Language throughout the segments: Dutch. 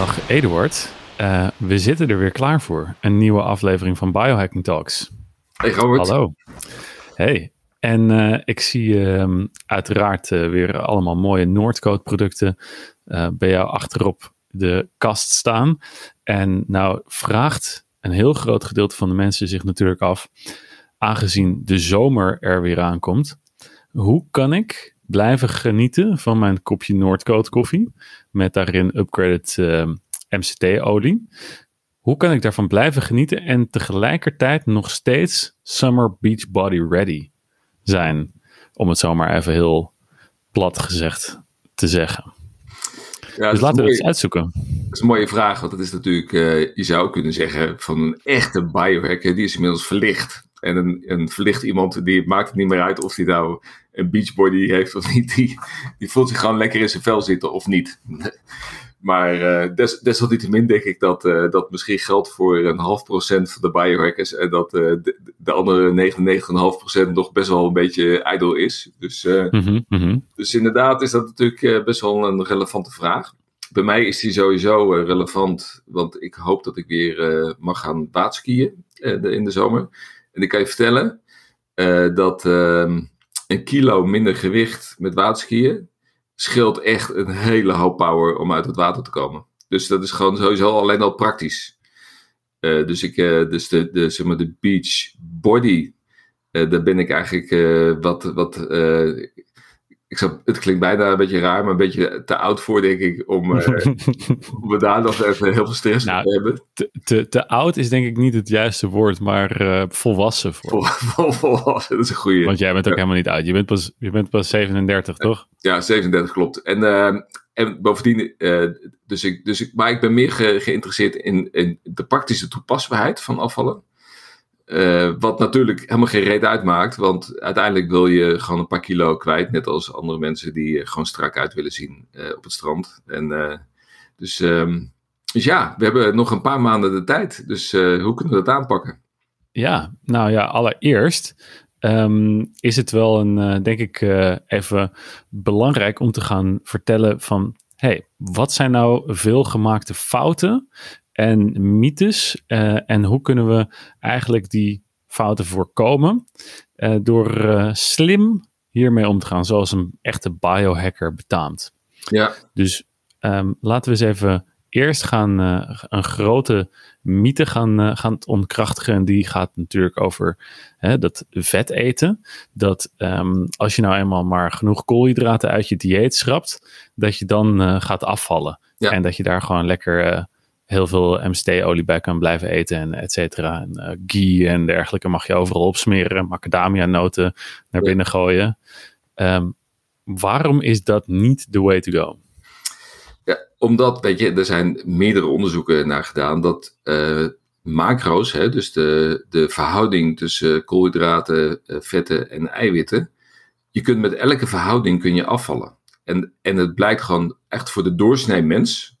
Dag Eduard. Uh, we zitten er weer klaar voor. Een nieuwe aflevering van Biohacking Talks. Hey Robert. Hallo. Hey. En uh, ik zie uh, uiteraard uh, weer allemaal mooie Noordcoat producten bij jou achterop de kast staan. En nou vraagt een heel groot gedeelte van de mensen zich natuurlijk af, aangezien de zomer er weer aankomt, hoe kan ik blijven genieten van mijn kopje Noordcoat koffie met daarin upgraded MCT-olie? Hoe kan ik daarvan blijven genieten en tegelijkertijd nog steeds Summer Beach Body ready zijn? Om het zomaar even heel plat gezegd te zeggen. Ja, dus laten we eens uitzoeken. Dat is een mooie vraag, want dat is natuurlijk, uh, je zou kunnen zeggen, van een echte biohacker, die is inmiddels verlicht. En een, een verlicht iemand, die maakt het niet meer uit of hij nou een beachbody heeft of niet. Die, die voelt zich gewoon lekker in zijn vel zitten of niet. Maar uh, des, desalniettemin denk ik dat uh, dat misschien geldt voor een half procent van de biohackers. En dat uh, de, de, andere 99,5 procent nog best wel een beetje ijdel is. Dus, mm -hmm. dus inderdaad is dat natuurlijk best wel een relevante vraag. Bij mij is die sowieso relevant, want ik hoop dat ik weer mag gaan waterskiën in de zomer. En ik kan je vertellen dat ehm, een kilo minder gewicht met waterskiën scheelt echt een hele hoop power om uit het water te komen. Dus dat is gewoon sowieso alleen al praktisch. Uh, dus ik, uh, dus de, de, zeg maar de beach body, daar ben ik eigenlijk wat, wat ik zou, het klinkt bijna een beetje raar, maar een beetje te oud voor, denk ik, om, uh, om daar nog even heel veel stress nou, te hebben. Te, te, te, oud is denk ik niet het juiste woord, maar uh, volwassen. Voor. Vol, volwassen, dat is een goede. Want jij bent ook helemaal niet oud. Je bent pas, je bent pas 37, toch? Ja, 37 klopt. En, uh, en bovendien, dus ik, dus ik, maar ik ben meer ge, geïnteresseerd in, in de praktische toepasbaarheid van afvallen. Uh, wat natuurlijk helemaal geen reden uitmaakt, want uiteindelijk wil je gewoon een paar kilo kwijt, net als andere mensen die gewoon strak uit willen zien uh, op het strand. En, uh, dus, um, dus ja, we hebben nog een paar maanden de tijd, dus hoe kunnen we dat aanpakken? Ja, nou ja, allereerst um, is het wel een, denk ik, even belangrijk om te gaan vertellen van, hey, wat zijn nou veelgemaakte fouten en mythes. Uh, en hoe kunnen we eigenlijk die fouten voorkomen uh, door uh, slim hiermee om te gaan, zoals een echte biohacker betaamt. Ja. Dus um, laten we eens even eerst gaan een grote mythe gaan, gaan ontkrachtigen. En die gaat natuurlijk over hè, dat vet eten. Dat um, als je nou eenmaal maar genoeg koolhydraten uit je dieet schrapt, dat je dan gaat afvallen. Ja. En dat je daar gewoon lekker heel veel MCT-olie bij kan blijven eten en et cetera. En uh, ghee en dergelijke mag je overal opsmeren. Macadamia-noten naar binnen gooien. Um, waarom is dat niet the way to go? Ja, omdat, weet je, er zijn meerdere onderzoeken naar gedaan dat uh, macro's, hè, dus de, de verhouding tussen koolhydraten, uh, vetten en eiwitten, je kunt met elke verhouding kun je afvallen. En, en het blijkt gewoon echt voor de doorsnee mens,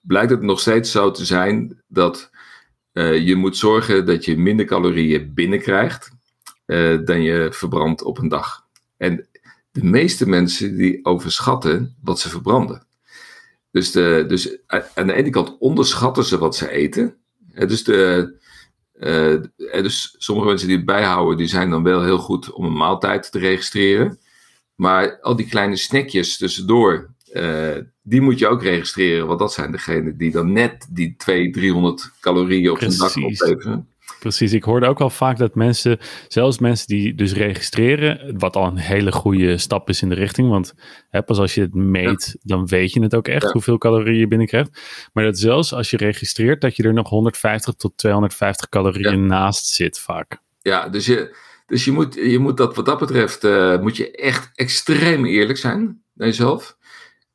blijkt het nog steeds zo te zijn dat uh, je moet zorgen dat je minder calorieën binnenkrijgt uh, dan je verbrandt op een dag. En de meeste mensen die overschatten wat ze verbranden. Dus, de, dus aan de ene kant onderschatten ze wat ze eten. Dus, de, uh, dus sommige mensen die het bijhouden, die zijn dan wel heel goed om een maaltijd te registreren. Maar al die kleine snackjes tussendoor, uh, die moet je ook registreren, want dat zijn degenen die dan net die 200, 300 calorieën op een dag opleveren. Precies, ik hoorde ook wel vaak dat mensen, zelfs mensen die dus registreren, wat al een hele goede stap is in de richting, want hè, pas als je het meet, dan weet je het ook echt hoeveel calorieën je binnenkrijgt. Maar dat zelfs als je registreert, dat je er nog 150 tot 250 calorieën naast zit vaak. Ja, dus je, dus je, moet, je moet dat wat dat betreft, uh, moet je echt extreem eerlijk zijn naar jezelf.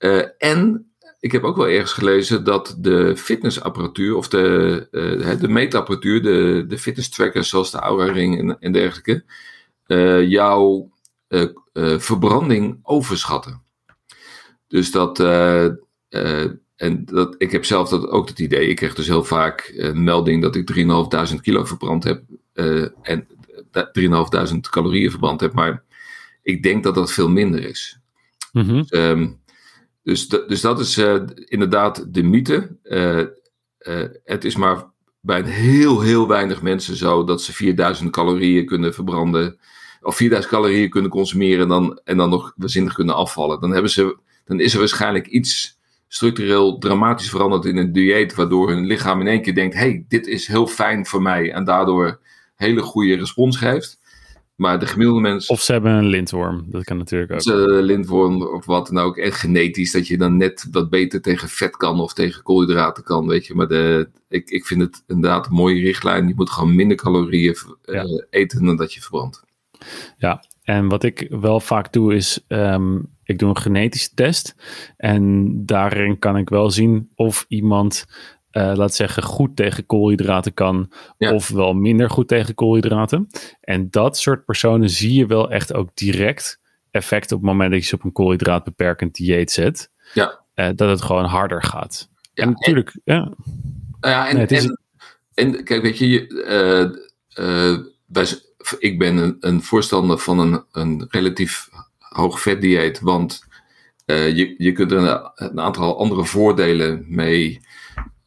Uh, en ik heb ook wel ergens gelezen dat de fitnessapparatuur of de, uh, de meetapparatuur, de, de fitness trackers zoals de Aura Ring en, en dergelijke, uh, jouw verbranding overschatten. Dus dat, en dat, ik heb zelf dat, ook het idee, ik krijg dus heel vaak een melding dat ik 3.500 kilo verbrand heb en 3.500 calorieën verbrand heb, maar ik denk dat dat veel minder is. Mm -hmm. dus, um, Dus, dus dat is uh, inderdaad de mythe. Uh, het is maar bij een heel, heel weinig mensen zo dat ze 4000 calorieën kunnen verbranden. Of 4000 calorieën kunnen consumeren en dan, en dan nog waanzinnig kunnen afvallen. Dan, hebben ze, dan is er waarschijnlijk iets structureel dramatisch veranderd in een dieet. Waardoor hun lichaam in één keer denkt: hey, dit is heel fijn voor mij. En daardoor hele goede respons geeft. Maar de gemiddelde mens. Of ze hebben een lintworm. Dat kan natuurlijk ook. Ze, lintworm of wat dan ook. Echt genetisch. Dat je dan net wat beter tegen vet kan. Of tegen koolhydraten kan. Weet je. Maar de, ik, ik vind het inderdaad een mooie richtlijn. Je moet gewoon minder calorieën eh, eten dan dat je verbrandt. Ja. En wat ik wel vaak doe is. Ehm, ik doe een genetische test. En daarin kan ik wel zien of iemand uh, laat zeggen, goed tegen koolhydraten kan, of wel minder goed tegen koolhydraten. En dat soort personen zie je wel echt ook direct effect op het moment dat je ze op een koolhydraatbeperkend dieet zet. Ja. Uh, dat het gewoon harder gaat. Ja, en natuurlijk, en, ja. Nou ja, en, en, en, kijk, weet je, uh, wij, ik ben een, een, voorstander van een, een relatief hoog vetdieet, want je, je kunt er een, een aantal andere voordelen mee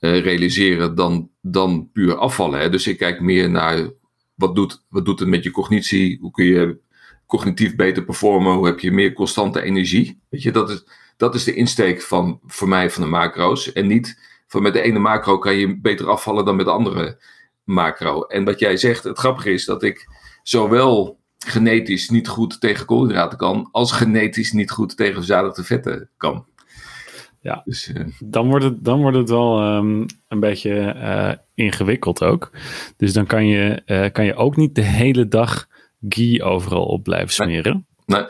uh, realiseren dan, dan puur afvallen. Hè? Dus ik kijk meer naar wat doet, wat doet het met je cognitie? Hoe kun je cognitief beter performen? Hoe heb je meer constante energie? Weet je, dat is, dat is de insteek van, voor mij van de macro's. En niet van met de ene macro kan je beter afvallen dan met de andere macro. En wat jij zegt, het grappige is dat ik zowel genetisch niet goed tegen koolhydraten kan, als genetisch niet goed tegen verzadigde vetten kan. Ja, dus, uh... dan, wordt het, dan wordt het wel um, een beetje uh, ingewikkeld ook. Dus dan kan je, uh, kan je ook niet de hele dag ghee overal op blijven smeren. Nee. nee.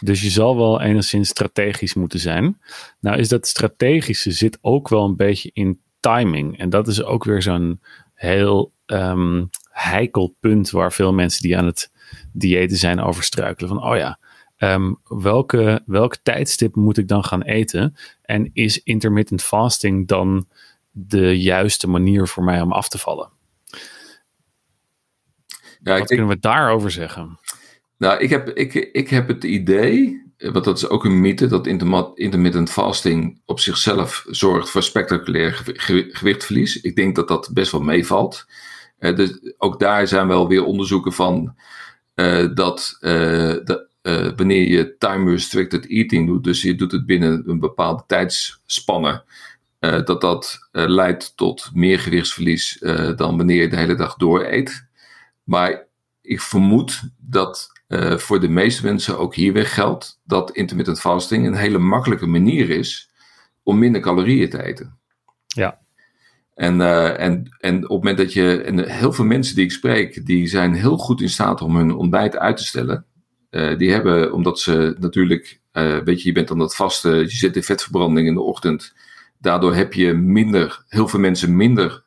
Dus je zal wel enigszins strategisch moeten zijn. Nou is dat strategische zit ook wel een beetje in timing. En dat is ook weer zo'n heel um, heikel punt waar veel mensen die aan het diëten zijn over struikelen. Van, oh ja, Um, welke, welk tijdstip moet ik dan gaan eten? En is intermittent fasting dan de juiste manier voor mij om af te vallen? Ja, Wat kunnen we daarover zeggen? Nou, ik heb, ik, ik heb het idee, want dat is ook een mythe, dat intermittent fasting op zichzelf zorgt voor spectaculair gewichtverlies. Ik denk dat dat best wel meevalt. Uh, dus ook daar zijn wel weer onderzoeken van uh, dat, uh, uh, wanneer je time restricted eating doet, dus je doet het binnen een bepaalde tijdsspanne, uh, dat dat uh, leidt tot meer gewichtsverlies dan wanneer je de hele dag door eet. Maar ik vermoed dat voor de meeste mensen ook hier weer geldt dat intermittent fasting een hele makkelijke manier is om minder calorieën te eten. Ja. En, en, en op het moment dat je, en heel veel mensen die ik spreek, die zijn heel goed in staat om hun ontbijt uit te stellen. Uh, die hebben, omdat ze natuurlijk, uh, weet je, je bent aan dat vaste, je zit in vetverbranding in de ochtend. Daardoor heb je minder, heel veel mensen minder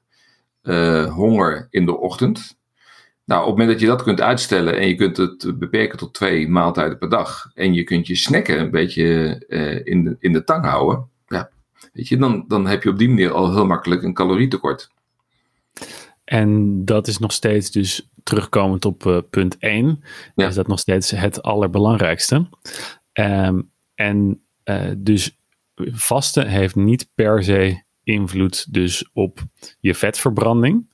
uh, honger in de ochtend. Nou, op het moment dat je dat kunt uitstellen en je kunt het beperken tot twee maaltijden per dag. En je kunt je snacken een beetje in, de, in de tang houden. Ja, weet je, dan, dan heb je op die manier al heel makkelijk een calorietekort. En dat is nog steeds dus terugkomend op uh, punt 1, ja. is dat nog steeds het allerbelangrijkste. Um, en uh, dus vasten heeft niet per se invloed dus op je vetverbranding.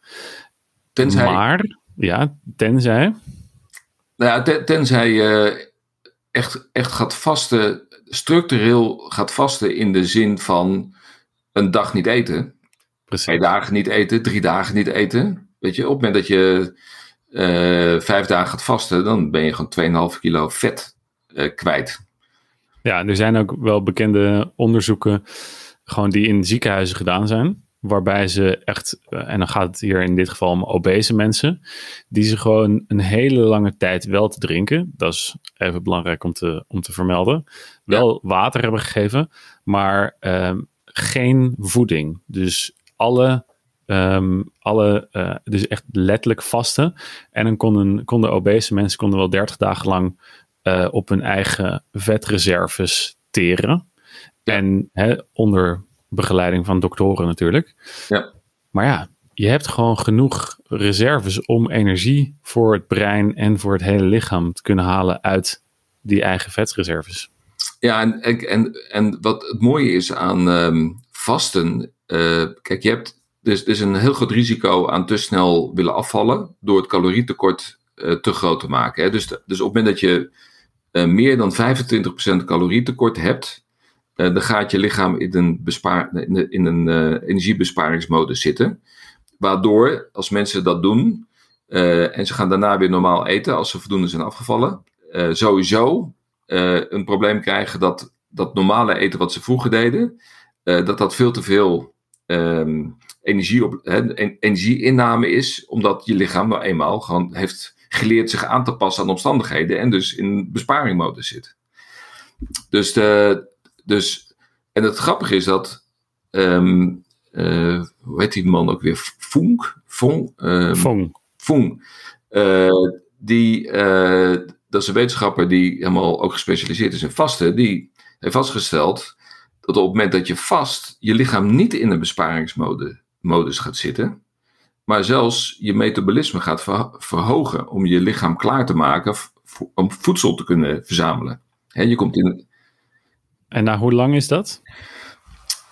Tenzij... Maar, ja, tenzij... Nou ja, ten, tenzij je echt, echt gaat vasten, structureel gaat vasten in de zin van een dag niet eten. Precies. Twee dagen niet eten, drie dagen niet eten. Weet je, op het moment dat je uh, vijf dagen gaat vasten, dan ben je gewoon 2,5 kilo vet uh, kwijt. Ja, er zijn ook wel bekende onderzoeken, gewoon die in ziekenhuizen gedaan zijn. Waarbij ze echt, uh, en dan gaat het hier in dit geval om obese mensen, die ze gewoon een hele lange tijd wel te drinken, dat is even belangrijk om te, om te vermelden, wel ja. water hebben gegeven, maar ehm, geen voeding. Dus alle Um, alle, uh, dus echt letterlijk vasten. En dan konden, konden obese mensen konden wel 30 dagen lang uh, op hun eigen vetreserves teren. Ja. En hè, onder begeleiding van doktoren natuurlijk. Ja. Maar ja, je hebt gewoon genoeg reserves om energie voor het brein en voor het hele lichaam te kunnen halen uit die eigen vetreserves. Ja, en, en, en wat het mooie is aan ehm, vasten. Eh, kijk, je hebt dus, dus een heel groot risico aan te snel willen afvallen. door het calorietekort eh, te groot te maken. Hè. Dus, dus op het moment dat je eh, meer dan 25% calorietekort hebt. dan gaat je lichaam in een, bespaar, in een, in een energiebesparingsmodus zitten. Waardoor, als mensen dat doen. en ze gaan daarna weer normaal eten. als ze voldoende zijn afgevallen. sowieso een probleem krijgen dat dat normale eten wat ze vroeger deden, dat dat veel te veel ehm, energie op, energieinname is, omdat je lichaam nou eenmaal gewoon heeft geleerd zich aan te passen aan omstandigheden en dus in besparingmodus zit. Dus, de, dus en het grappige is dat, ehm, eh, hoe heet die man ook weer? Funk? Fong? Ehm, Fong. Eh, die, eh, dat is een wetenschapper die helemaal ook gespecialiseerd is in vasten. Die heeft vastgesteld dat op het moment dat je vast, je lichaam niet in een besparingsmodus modus gaat zitten. Maar zelfs je metabolisme gaat ver- verhogen om je lichaam klaar te maken om voedsel te kunnen verzamelen. Hè, je komt in. En na hoe lang is dat?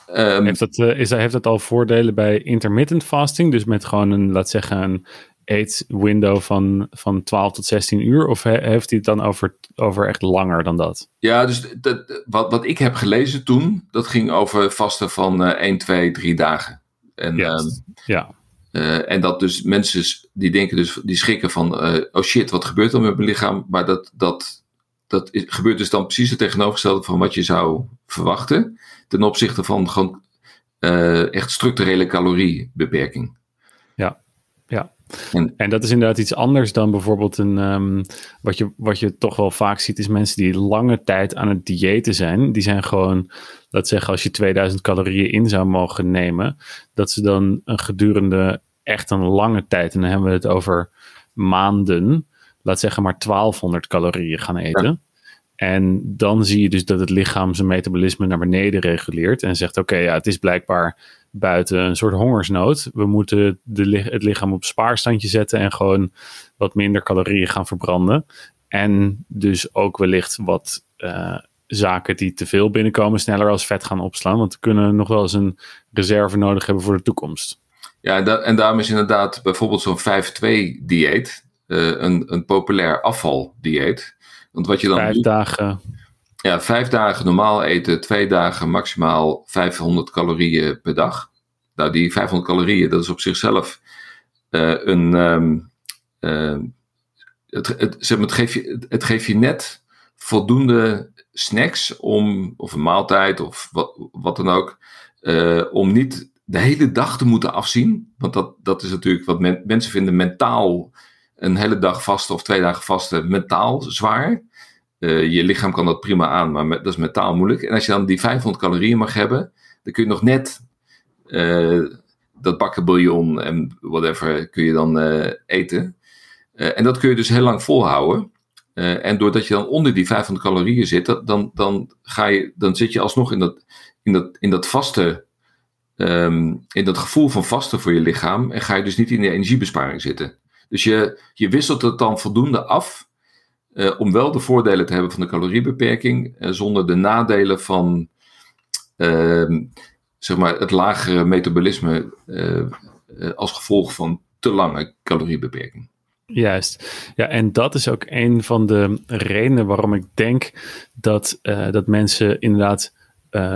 ehm, Heeft dat, eh, is, heeft dat al voordelen bij intermittent fasting? Dus met gewoon een, laat zeggen, een eetwindow van, van 12 tot 16 uur? Of he- heeft hij het dan over, over echt langer dan dat? Ja, dus dat, wat, wat ik heb gelezen toen, dat ging over vasten van eh 1, 2, 3 dagen. En, Juist. ehm, ja. eh, en dat dus mensen die denken dus, die schrikken van, eh, oh shit, wat gebeurt er met mijn lichaam? Maar dat, dat, dat is, gebeurt dus dan precies het tegenovergestelde van wat je zou verwachten. Ten opzichte van gewoon eh, echt structurele caloriebeperking. En- dat is inderdaad iets anders dan bijvoorbeeld een. ehm, wat, je, wat je toch wel vaak ziet, is mensen die lange tijd aan het diëten zijn. Die zijn gewoon, laat zeggen, als je 2000 calorieën in zou mogen nemen, dat ze dan een gedurende echt een lange tijd, en dan hebben we het over maanden, laat zeggen maar 1200 calorieën gaan eten. En dan zie je dus dat het lichaam zijn metabolisme naar beneden reguleert en zegt: Oké, ja, het is blijkbaar buiten een soort hongersnood. We moeten de, het lichaam op spaarstandje zetten en gewoon wat minder calorieën gaan verbranden. En dus ook wellicht wat eh, zaken die te veel binnenkomen sneller als vet gaan opslaan. Want we kunnen nog wel eens een reserve nodig hebben voor de toekomst. Ja, en daarom is inderdaad bijvoorbeeld zo'n 5-2-dieet eh, een, een populair afvaldieet. Want wat je dan Vijf doet- dagen. Ja, vijf dagen normaal eten, twee dagen maximaal 500 calorieën per dag. Nou, die 500 calorieën, dat is op zichzelf eh, een. ehm, ehm, het, het, zeg maar, het, geeft je, het, geeft je net voldoende snacks om, of een maaltijd of wat, wat dan ook, eh, om niet de hele dag te moeten afzien. Want dat, dat is natuurlijk wat men- mensen vinden mentaal een hele dag vasten of twee dagen vasten mentaal zwaar. Eh, je lichaam kan dat prima aan, maar dat is mentaal moeilijk. En als je dan die 500 calorieën mag hebben, dan kun je nog net eh, dat bakken bouillon en whatever kun je dan eh, eten. En dat kun je dus heel lang volhouden. En doordat je dan onder die 500 calorieën zit, dan, dan, ga je, dan zit je alsnog in dat, in dat, in dat vaste, ehm, in dat gevoel van vasten voor je lichaam. En ga je dus niet in de energiebesparing zitten. Dus je, je wisselt het dan voldoende af eh, om wel de voordelen te hebben van de caloriebeperking, eh, zonder de nadelen van ehm, zeg maar het lagere metabolisme eh, als gevolg van te lange caloriebeperking. Juist. Ja, en dat is ook een van de redenen waarom ik denk dat, dat mensen inderdaad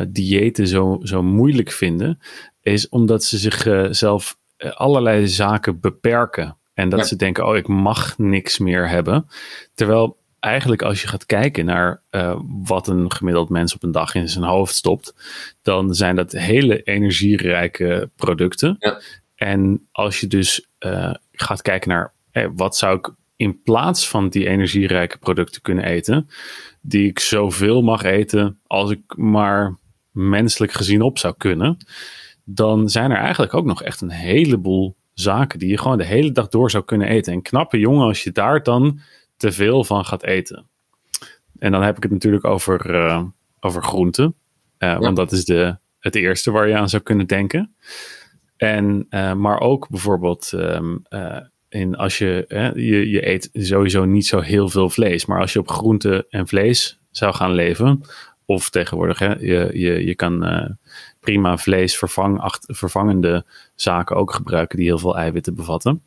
diëten zo, zo moeilijk vinden. Is omdat ze zichzelf allerlei zaken beperken. En dat Ja. ze denken, oh, ik mag niks meer hebben. Terwijl eigenlijk als je gaat kijken naar uh, wat een gemiddeld mens op een dag in zijn hoofd stopt, dan zijn dat hele energierijke producten. Ja. En als je dus uh, gaat kijken naar hey, wat zou ik in plaats van die energierijke producten kunnen eten, die ik zoveel mag eten als ik maar menselijk gezien op zou kunnen, dan zijn er eigenlijk ook nog echt een heleboel zaken die je gewoon de hele dag door zou kunnen eten. En knappe jongen als je daar dan te veel van gaat eten. En dan heb ik het natuurlijk over, uh, over groenten. Uh, ja. Want dat is de, het eerste waar je aan zou kunnen denken. En, uh, maar ook bijvoorbeeld um, in als je, je, je eet sowieso niet zo heel veel vlees. Maar als je op groente en vlees zou gaan leven. Of tegenwoordig, hè, je, je, je kan prima vlees vervang, acht, vervangende zaken ook gebruiken die heel veel eiwitten bevatten.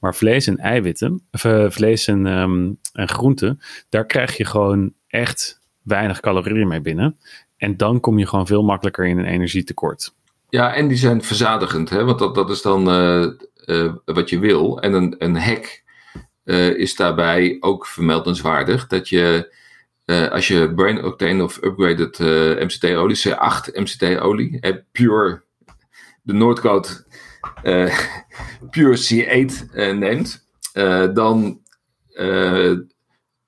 Maar vlees en eiwitten, of, uh, vlees en, um, en groenten, daar krijg je gewoon echt weinig calorieën mee binnen. En dan kom je gewoon veel makkelijker in een energietekort. Ja, en die zijn verzadigend, hè? want dat, dat is dan uh, uh, wat je wil. En een, een uh, is daarbij ook vermeldenswaardig. Dat je, als je Brain Octane of Upgraded MCT-olie, C8 MCT-olie, Pure, de Noordcoat Pure C8 neemt, dan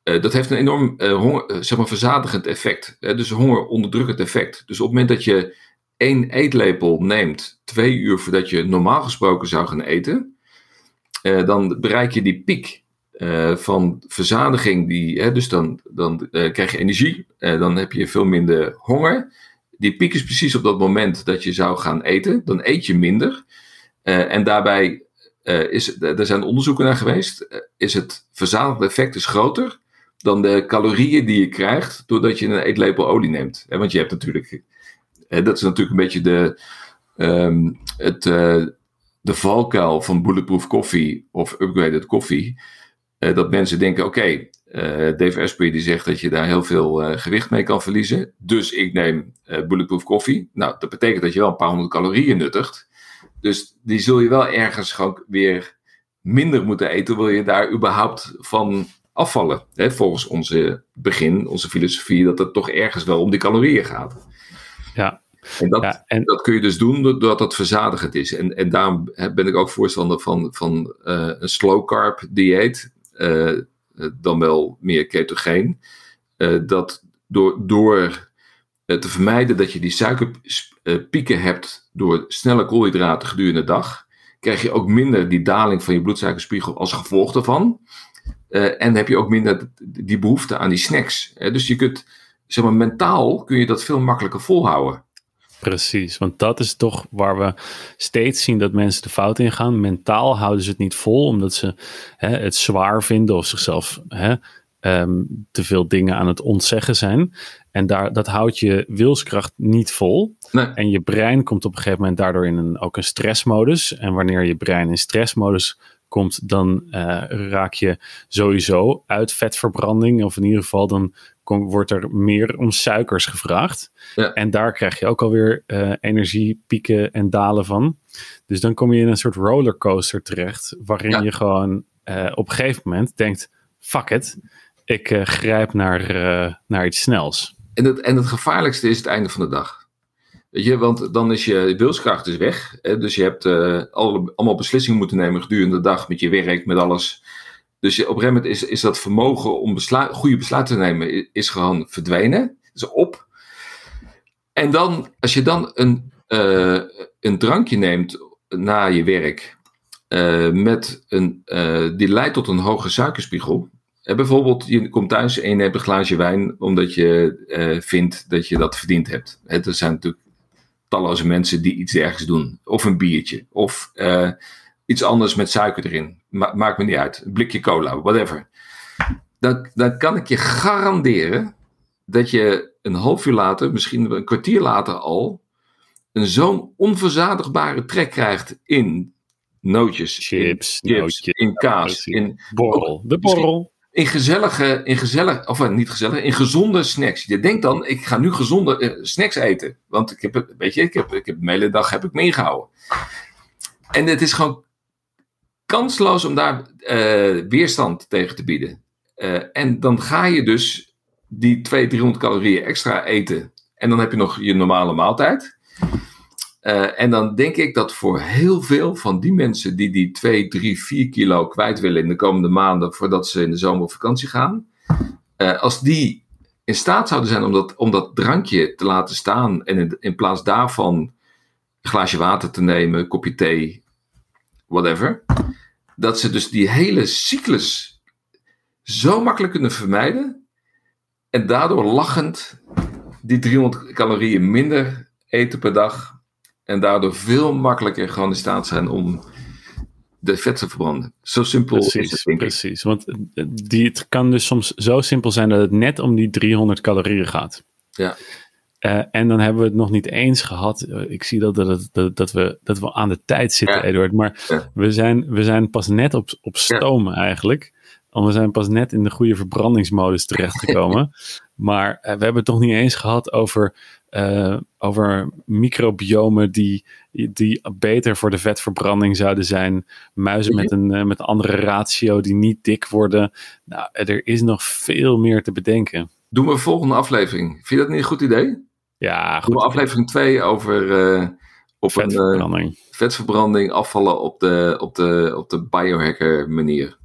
dat heeft een enorm zeg maar verzadigend effect. Dus honger onderdrukkend effect. Dus op het moment dat je één eetlepel neemt, twee uur voordat je normaal gesproken zou gaan eten, dan bereik je die piek van verzadiging. Die, hè, dus dan, dan krijg je energie, dan heb je veel minder honger. Die piek is precies op dat moment dat je zou gaan eten. Dan eet je minder. en daarbij is, er zijn onderzoeken naar geweest. is het verzadigende effect is groter dan de calorieën die je krijgt doordat je een eetlepel olie neemt. Want je hebt natuurlijk, dat is natuurlijk een beetje de, um, het, uh, de valkuil van bulletproof koffie of upgraded koffie. Uh, dat mensen denken, oké, okay, uh, Dave Asprey die zegt dat je daar heel veel gewicht mee kan verliezen. Dus ik neem bulletproof koffie. Nou, dat betekent dat je wel een paar honderd calorieën nuttigt. Dus die zul je wel ergens gewoon weer minder moeten eten, wil je daar überhaupt van afvallen. Hè, volgens onze begin, onze filosofie, dat het toch ergens wel om die calorieën gaat. Ja. En dat, ja, en... dat kun je dus doen doordat het verzadigend is. En, en daarom ben ik ook voorstander van, van uh, een slow carb dieet, dan wel meer ketogeen. Uh, dat door, door te vermijden dat je die suikerpieken hebt door snelle koolhydraten gedurende de dag, krijg je ook minder die daling van je bloedsuikerspiegel als gevolg daarvan. En heb je ook minder die behoefte aan die snacks. dus je kunt, zeg maar, mentaal kun je dat veel makkelijker volhouden. Precies, want dat is toch waar we steeds zien dat mensen de fout in gaan. Mentaal houden ze het niet vol, omdat ze hè, het zwaar vinden of zichzelf hè, um, te veel dingen aan het ontzeggen zijn. En daar, dat houdt je wilskracht niet vol. Nee. En je brein komt op een gegeven moment daardoor in een, ook een stressmodus. En wanneer je brein in stressmodus komt, dan uh, raak je sowieso uit vetverbranding. Of in ieder geval, dan kom, wordt er meer om suikers gevraagd. Ja. En daar krijg je ook alweer uh, energiepieken en dalen van. Dus dan kom je in een soort rollercoaster terecht, waarin ja. je gewoon uh, op een gegeven moment denkt: fuck it, ik grijp naar, naar iets snels. En het, en het gevaarlijkste is het einde van de dag. Weet je, want dan is je wilskracht dus weg. Hè? Dus je hebt uh, alle, allemaal beslissingen moeten nemen gedurende de dag met je werk, met alles. Dus je, op een gegeven moment is, is dat vermogen om goede besluiten te nemen, is, gewoon verdwenen. Is op. En dan, als je dan een, uh, een drankje neemt na je werk, uh, met een, die leidt tot een hoge suikerspiegel. bijvoorbeeld, je komt thuis en je neemt een glaasje wijn omdat je vindt dat je dat verdiend hebt. Hè, er zijn natuurlijk talloze mensen die iets ergens doen. Of een biertje. Of uh, iets anders met suiker erin. Ma maakt me niet uit. Een blikje cola, whatever. Dan, dan kan ik je garanderen dat je een half uur later, misschien een kwartier later al, een zo'n onverzadigbare trek krijgt in nootjes, chips, in, chips, in kaas, in borrel. De borrel in gezellige, in gezellig, of eh, niet gezellig, in gezonde snacks. Je denkt dan, ik ga nu gezonde uh, snacks eten. Want ik heb, weet je, ik heb, ik heb de hele dag heb ik meegehouden. En het is gewoon kansloos om daar uh, weerstand tegen te bieden. En dan ga je dus die 200, 300 calorieën extra eten. En dan heb je nog je normale maaltijd. Uh, en dan denk ik dat voor heel veel van die mensen die die 2, 3, 4 kilo kwijt willen in de komende maanden voordat ze in de zomer op vakantie gaan, uh, als die in staat zouden zijn om dat, om dat drankje te laten staan en in, in plaats daarvan een glaasje water te nemen, een kopje thee, whatever, dat ze dus die hele cyclus zo makkelijk kunnen vermijden en daardoor lachend die 300 calorieën minder eten per dag en daardoor veel makkelijker gewoon in staat zijn om de vetten verbranden. Zo simpel precies, is het, denk ik. Precies, want eh, die, het kan dus soms zo simpel zijn dat het net om die 300 calorieën gaat. Ja. Uh, en dan hebben we het nog niet eens gehad. Uh, ik zie dat, dat, dat, dat, we, dat we aan de tijd zitten, Ja. Eduard. Maar Ja. we, zijn, we zijn pas net op, op stoom eigenlijk. Want we zijn pas net in de goede verbrandingsmodus terechtgekomen. maar uh, we hebben het toch niet eens gehad over, uh, over microbiomen die, die beter voor de vetverbranding zouden zijn. Muizen met een, uh, met een andere ratio die niet dik worden. Nou, er is nog veel meer te bedenken. Doen we een volgende aflevering. Vind je dat niet een goed idee? Ja, Doen we goed. aflevering 2 over uh, op een, Vetverbranding. vetverbranding afvallen op de, op de, op de biohacker manier.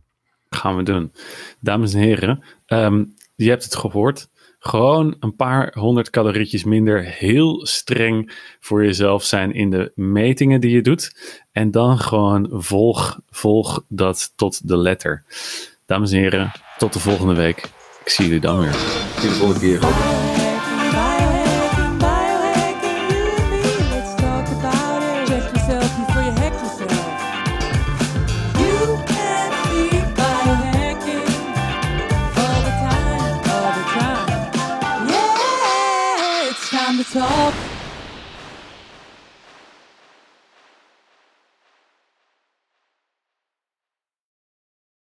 Gaan we doen. Dames en heren, ehm, je hebt het gehoord. Gewoon een paar honderd calorietjes minder. Heel streng voor jezelf zijn in de metingen die je doet. En dan gewoon volg, volg dat tot de letter. Dames en heren, tot de volgende week. Ik zie jullie dan weer. Tot de volgende keer.